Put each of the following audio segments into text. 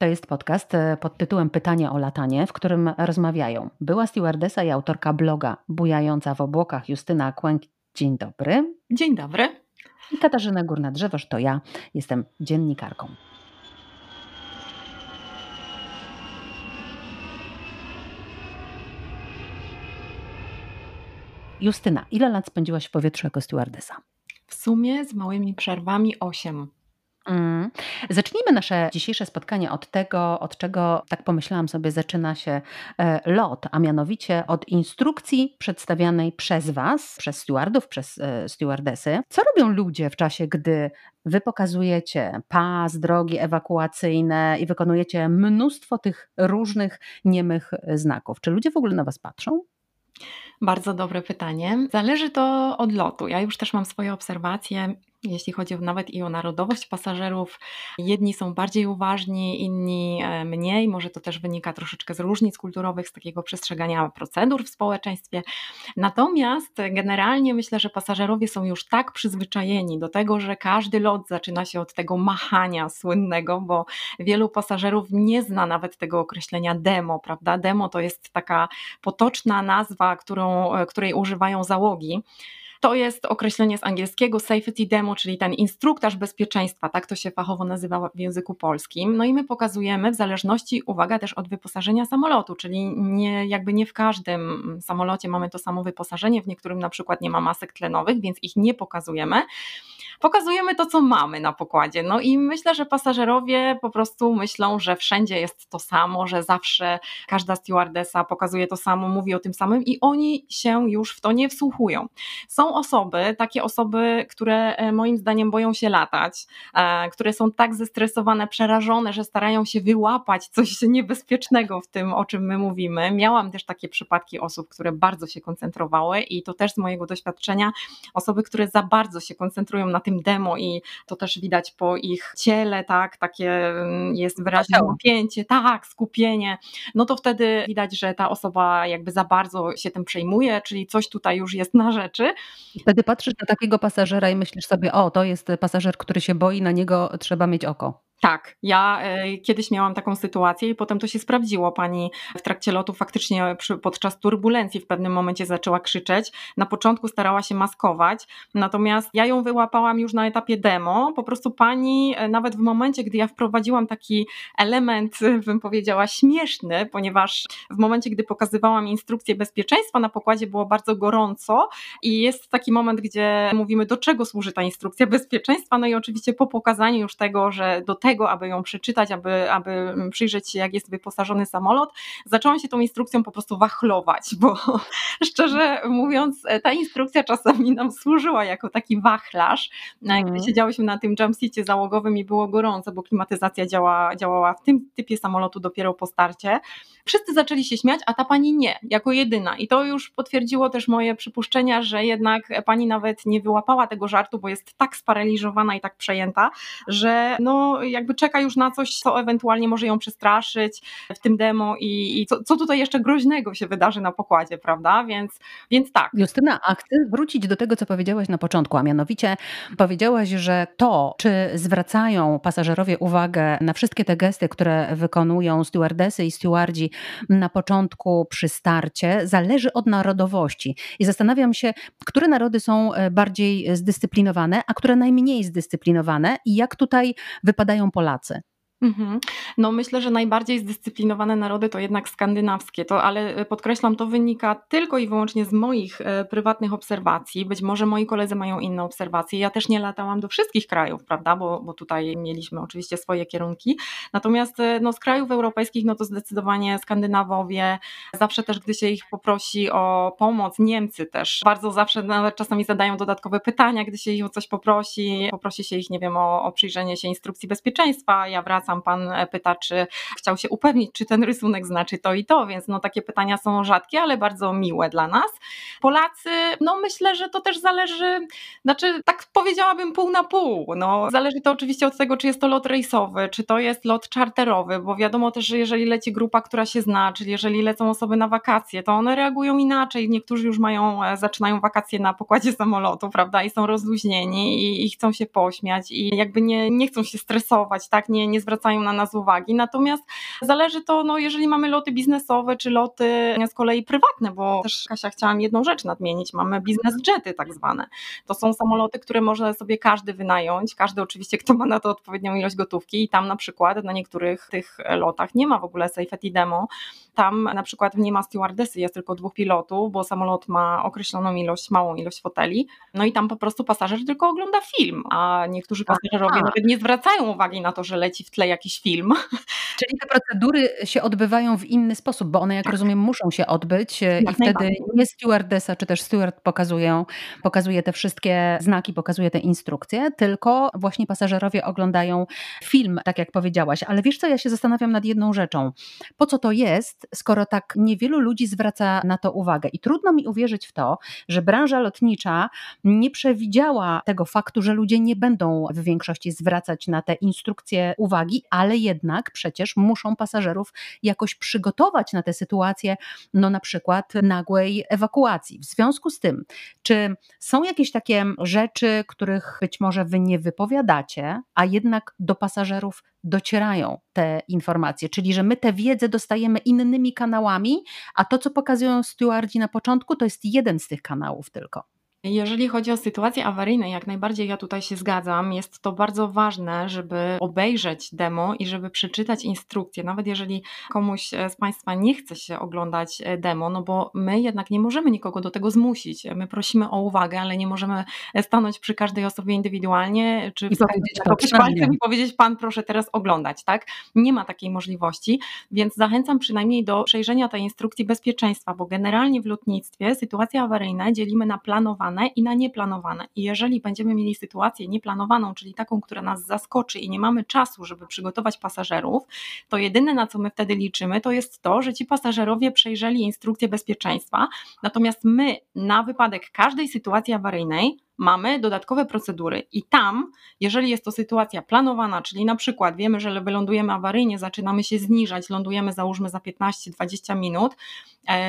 To jest podcast e, pod tytułem Pytanie o latanie, w którym rozmawiają była stewardesa i autorka bloga Bujająca w obłokach Justyna Kłęk. Dzień dobry. Dzień dobry. I Katarzyna Górna-Drzewoż to ja, jestem dziennikarką. Justyna, ile lat spędziłaś w powietrzu jako stewardesa? W sumie z małymi przerwami 8. Mm. Zacznijmy nasze dzisiejsze spotkanie od tego, od czego, tak pomyślałam sobie, zaczyna się e, lot, a mianowicie od instrukcji przedstawianej przez Was, przez stewardów, przez e, stewardesy. Co robią ludzie w czasie, gdy Wy pokazujecie pas, drogi ewakuacyjne i wykonujecie mnóstwo tych różnych niemych znaków? Czy ludzie w ogóle na Was patrzą? Bardzo dobre pytanie. Zależy to od lotu. Ja już też mam swoje obserwacje jeśli chodzi nawet i o narodowość pasażerów. Jedni są bardziej uważni, inni e, mniej. Może to też wynika troszeczkę z różnic kulturowych, z takiego przestrzegania procedur w społeczeństwie. Natomiast generalnie myślę, że pasażerowie są już tak przyzwyczajeni do tego, że każdy lot zaczyna się od tego machania słynnego, bo wielu pasażerów nie zna nawet tego określenia demo, prawda? Demo to jest taka potoczna nazwa, którą, e, której używają załogi. To jest określenie z angielskiego safety demo, czyli ten instruktaż bezpieczeństwa, tak to się fachowo nazywa w języku polskim. No i my pokazujemy w zależności, uwaga, też od wyposażenia samolotu, czyli nie, jakby nie w każdym samolocie mamy to samo wyposażenie, w niektórym na przykład nie ma masek tlenowych, więc ich nie pokazujemy pokazujemy to, co mamy na pokładzie. No i myślę, że pasażerowie po prostu myślą, że wszędzie jest to samo, że zawsze każda stewardesa pokazuje to samo, mówi o tym samym i oni się już w to nie wsłuchują. Są osoby, takie osoby, które e, moim zdaniem boją się latać, e, które są tak zestresowane, przerażone, że starają się wyłapać coś niebezpiecznego w tym, o czym my mówimy. Miałam też takie przypadki osób, które bardzo się koncentrowały i to też z mojego doświadczenia, osoby, które za bardzo się koncentrują na tym, tym demo i to też widać po ich ciele, tak, takie mm, jest wyraźne napięcie, tak, skupienie, no to wtedy widać, że ta osoba jakby za bardzo się tym przejmuje, czyli coś tutaj już jest na rzeczy. Wtedy patrzysz na takiego pasażera i myślisz sobie, o, to jest pasażer, który się boi, na niego trzeba mieć oko. Tak, ja e, kiedyś miałam taką sytuację i potem to się sprawdziło. Pani w trakcie lotu faktycznie przy, podczas turbulencji w pewnym momencie zaczęła krzyczeć. Na początku starała się maskować, natomiast ja ją wyłapałam już na etapie demo. Po prostu pani, e, nawet w momencie, gdy ja wprowadziłam taki element, bym powiedziała, śmieszny, ponieważ w momencie, gdy pokazywałam instrukcję bezpieczeństwa na pokładzie było bardzo gorąco i jest taki moment, gdzie mówimy, do czego służy ta instrukcja bezpieczeństwa. No i oczywiście po pokazaniu już tego, że do tego tego, aby ją przeczytać, aby, aby przyjrzeć się, jak jest wyposażony samolot, zaczęłam się tą instrukcją po prostu wachlować, bo szczerze mówiąc, ta instrukcja czasami nam służyła jako taki wachlarz. Mm. Gdy siedziałyśmy na tym jumpseatie załogowym i było gorąco, bo klimatyzacja działa, działała w tym typie samolotu dopiero po starcie, wszyscy zaczęli się śmiać, a ta pani nie, jako jedyna. I to już potwierdziło też moje przypuszczenia, że jednak pani nawet nie wyłapała tego żartu, bo jest tak sparaliżowana i tak przejęta, że no, jak jakby czeka już na coś, co ewentualnie może ją przestraszyć w tym demo i, i co, co tutaj jeszcze groźnego się wydarzy na pokładzie, prawda? Więc, więc tak. Justyna, a chcę wrócić do tego, co powiedziałaś na początku, a mianowicie powiedziałaś, że to, czy zwracają pasażerowie uwagę na wszystkie te gesty, które wykonują stewardesy i stewardzi na początku przy starcie, zależy od narodowości. I zastanawiam się, które narody są e, bardziej zdyscyplinowane, a które najmniej zdyscyplinowane i jak tutaj wypadają Polacy. Mhm. No myślę, że najbardziej zdyscyplinowane narody to jednak skandynawskie, to, ale e, podkreślam, to wynika tylko i wyłącznie z moich e, prywatnych obserwacji. Być może moi koledzy mają inne obserwacje. Ja też nie latałam do wszystkich krajów, prawda, bo, bo tutaj mieliśmy oczywiście swoje kierunki. Natomiast e, no, z krajów europejskich, no to zdecydowanie Skandynawowie, zawsze też, gdy się ich poprosi o pomoc, Niemcy też bardzo zawsze nawet czasami zadają dodatkowe pytania, gdy się ich o coś poprosi, poprosi się ich, nie wiem, o, o przyjrzenie się instrukcji bezpieczeństwa. Ja wracam sam pan e, pyta, czy chciał się upewnić, czy ten rysunek znaczy to i to, więc no takie pytania są rzadkie, ale bardzo miłe dla nas. Polacy, no myślę, że to też zależy, znaczy tak powiedziałabym pół na pół, no. Zależy to oczywiście od tego, czy jest to lot rejsowy, czy to jest lot czarterowy, bo wiadomo też, że jeżeli leci grupa, która się zna, czyli jeżeli lecą osoby na wakacje, to one reagują inaczej, niektórzy już mają, e, zaczynają wakacje na pokładzie samolotu, prawda, i są rozluźnieni i, i chcą się pośmiać i jakby nie, nie chcą się stresować, tak, nie, nie zwracają zwracają na nas uwagi. Natomiast zależy to, no, jeżeli mamy loty biznesowe, czy loty z kolei prywatne, bo też Kasia chciałam jedną rzecz nadmienić, mamy biznes jety tak zwane. To są samoloty, które może sobie każdy wynająć, każdy oczywiście, kto ma na to odpowiednią ilość gotówki i tam na przykład na niektórych tych lotach nie ma w ogóle safety demo, tam na przykład nie ma stewardesy, jest tylko dwóch pilotów, bo samolot ma określoną ilość, małą ilość foteli, no i tam po prostu pasażer tylko ogląda film, a niektórzy pasażerowie Aha. nawet nie zwracają uwagi na to, że leci w tle jakiś film. Czyli te procedury się odbywają w inny sposób, bo one, jak tak. rozumiem, muszą się odbyć e, jak i wtedy nie stewardesa czy też steward pokazują, pokazuje te wszystkie znaki, pokazuje te instrukcje, tylko właśnie pasażerowie oglądają film, tak jak powiedziałaś. Ale wiesz co, ja się zastanawiam nad jedną rzeczą. Po co to jest, skoro tak niewielu ludzi zwraca na to uwagę? I trudno mi uwierzyć w to, że branża lotnicza nie przewidziała tego faktu, że ludzie nie będą w większości zwracać na te instrukcje uwagi, ale jednak przecież muszą pasażerów jakoś przygotować na tę sytuację, no na przykład nagłej ewakuacji. W związku z tym, czy są jakieś takie rzeczy, których być może wy nie wypowiadacie, a jednak do pasażerów docierają te informacje, czyli że my tę wiedzę dostajemy innymi kanałami, a to, co pokazują stewardzi na początku, to jest jeden z tych kanałów tylko. Jeżeli chodzi o sytuacje awaryjne, jak najbardziej ja tutaj się zgadzam. Jest to bardzo ważne, żeby obejrzeć demo i żeby przeczytać instrukcje, nawet jeżeli komuś e, z Państwa nie chce się oglądać e, demo, no bo my jednak nie możemy nikogo do tego zmusić. My prosimy o uwagę, ale nie możemy e, stanąć przy każdej osobie indywidualnie, czy powiedzieć, palcem i powiedzieć, Pan proszę teraz oglądać, tak? Nie ma takiej możliwości, więc zachęcam przynajmniej do przejrzenia tej instrukcji bezpieczeństwa, bo generalnie w lotnictwie sytuacje awaryjne dzielimy na planowane planowane i na nieplanowane. I jeżeli będziemy mieli sytuację nieplanowaną, czyli taką, która nas zaskoczy i nie mamy czasu, żeby przygotować pasażerów, to jedyne na co my wtedy liczymy, to jest to, że ci pasażerowie przejrzeli instrukcję bezpieczeństwa. Natomiast my na wypadek każdej sytuacji awaryjnej mamy dodatkowe procedury i tam, jeżeli jest to sytuacja planowana, czyli na przykład wiemy, że wylądujemy awaryjnie, zaczynamy się zniżać, lądujemy załóżmy za 15-20 minut,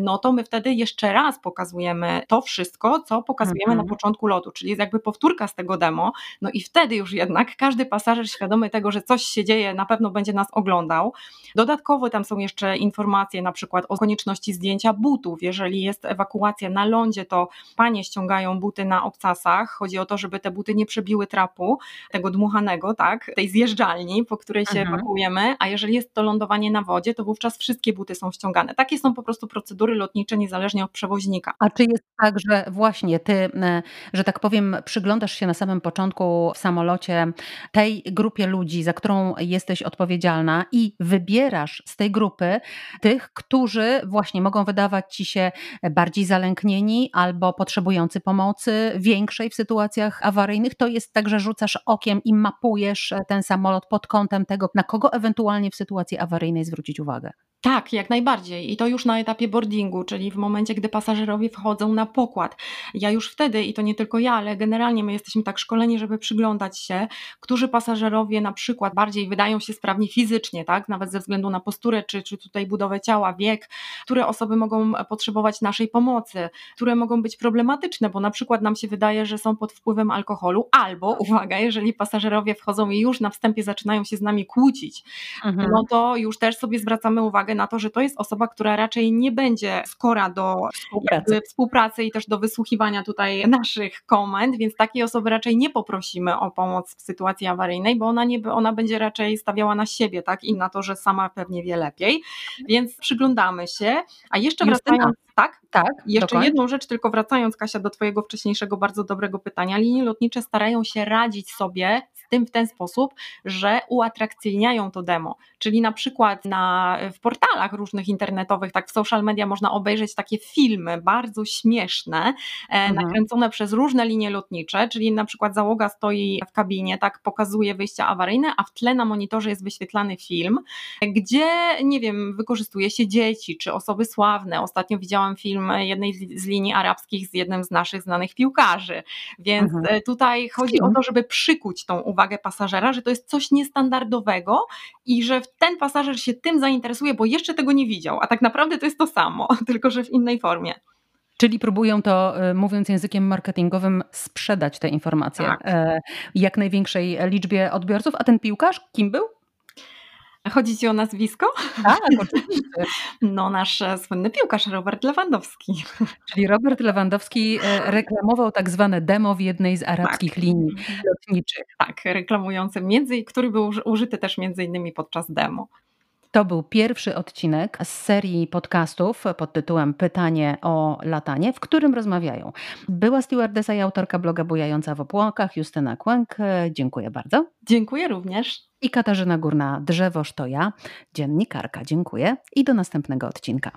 no to my wtedy jeszcze raz pokazujemy to wszystko, co pokazujemy mhm. na początku lotu, czyli jest jakby powtórka z tego demo, no i wtedy już jednak każdy pasażer świadomy tego, że coś się dzieje, na pewno będzie nas oglądał. Dodatkowo tam są jeszcze informacje na przykład o konieczności zdjęcia butów, jeżeli jest ewakuacja na lądzie, to panie ściągają buty na obcasach, Chodzi o to, żeby te buty nie przebiły trapu, tego dmuchanego, tak, tej zjeżdżalni, po której się mhm. ewakuujemy, a jeżeli jest to lądowanie na wodzie, to wówczas wszystkie buty są ściągane. Takie są po prostu procedury lotnicze, niezależnie od przewoźnika. A czy jest tak, że właśnie ty, e, że tak powiem, przyglądasz się na samym początku w samolocie tej grupie ludzi, za którą jesteś odpowiedzialna i wybierasz z tej grupy tych, którzy właśnie mogą wydawać ci się bardziej zalęknieni albo potrzebujący pomocy większej w sytuacjach awaryjnych to jest tak, że rzucasz okiem i mapujesz ten samolot pod kątem tego, na kogo ewentualnie w sytuacji awaryjnej zwrócić uwagę. Tak, jak najbardziej. I to już na etapie boardingu, czyli w momencie, gdy pasażerowie wchodzą na pokład. Ja już wtedy, i to nie tylko ja, ale generalnie my jesteśmy tak szkoleni, żeby przyglądać się, którzy pasażerowie na przykład bardziej wydają się sprawni fizycznie, tak, nawet ze względu na posturę, czy, czy tutaj budowę ciała, wiek, które osoby mogą potrzebować naszej pomocy, które mogą być problematyczne, bo na przykład nam się wydaje, że są pod wpływem alkoholu, albo, uwaga, jeżeli pasażerowie wchodzą i już na wstępie zaczynają się z nami kłócić, mhm. no to już też sobie zwracamy uwagę na to, że to jest osoba, która raczej nie będzie skora do współpracy, współpracy i też do wysłuchiwania tutaj naszych komend, więc takiej osoby raczej nie poprosimy o pomoc w sytuacji awaryjnej, bo ona, nie, ona będzie raczej stawiała na siebie, tak, i na to, że sama pewnie wie lepiej, więc przyglądamy się, a jeszcze wracając tak? Tak. Jeszcze dokąd? jedną rzecz, tylko wracając, Kasia, do Twojego wcześniejszego bardzo dobrego pytania. Linie lotnicze starają się radzić sobie tym w ten sposób, że uatrakcyjniają to demo. Czyli na przykład na, w portalach różnych internetowych, tak w social media można obejrzeć takie filmy bardzo śmieszne, e, mhm. nakręcone przez różne linie lotnicze, czyli na przykład załoga stoi w kabinie, tak pokazuje wyjścia awaryjne, a w tle na monitorze jest wyświetlany film, gdzie, nie wiem, wykorzystuje się dzieci czy osoby sławne. Ostatnio widziałam film jednej z, linii arabskich z jednym z naszych znanych piłkarzy. Więc mhm. E, tutaj chodzi o to, żeby przykuć tą uwagę pasażera, że to jest coś niestandardowego i że ten pasażer się tym zainteresuje, bo jeszcze tego nie widział, a tak naprawdę to jest to samo, tylko że w innej formie. Czyli próbują to, e, mówiąc językiem marketingowym, sprzedać te informacje tak. E, jak największej liczbie odbiorców. A ten piłkarz kim był? Chodzi ci o nazwisko? Tak, oczywiście. No, nasz e, słynny piłkarz Robert Lewandowski. Czyli Robert Lewandowski e, reklamował tak zwane demo w jednej z arabskich Tak. linii lotniczych. Tak, reklamujący między który był uży użyty też między innymi podczas demo. To był pierwszy odcinek z serii podcastów pod tytułem Pytanie o latanie, w którym rozmawiają była stewardesa i autorka bloga Bujająca w obłokach Justyna Kłęk. Dziękuję bardzo. Dziękuję również. I Katarzyna Górna, Drzewoż to ja, dziennikarka. Dziękuję i do następnego odcinka.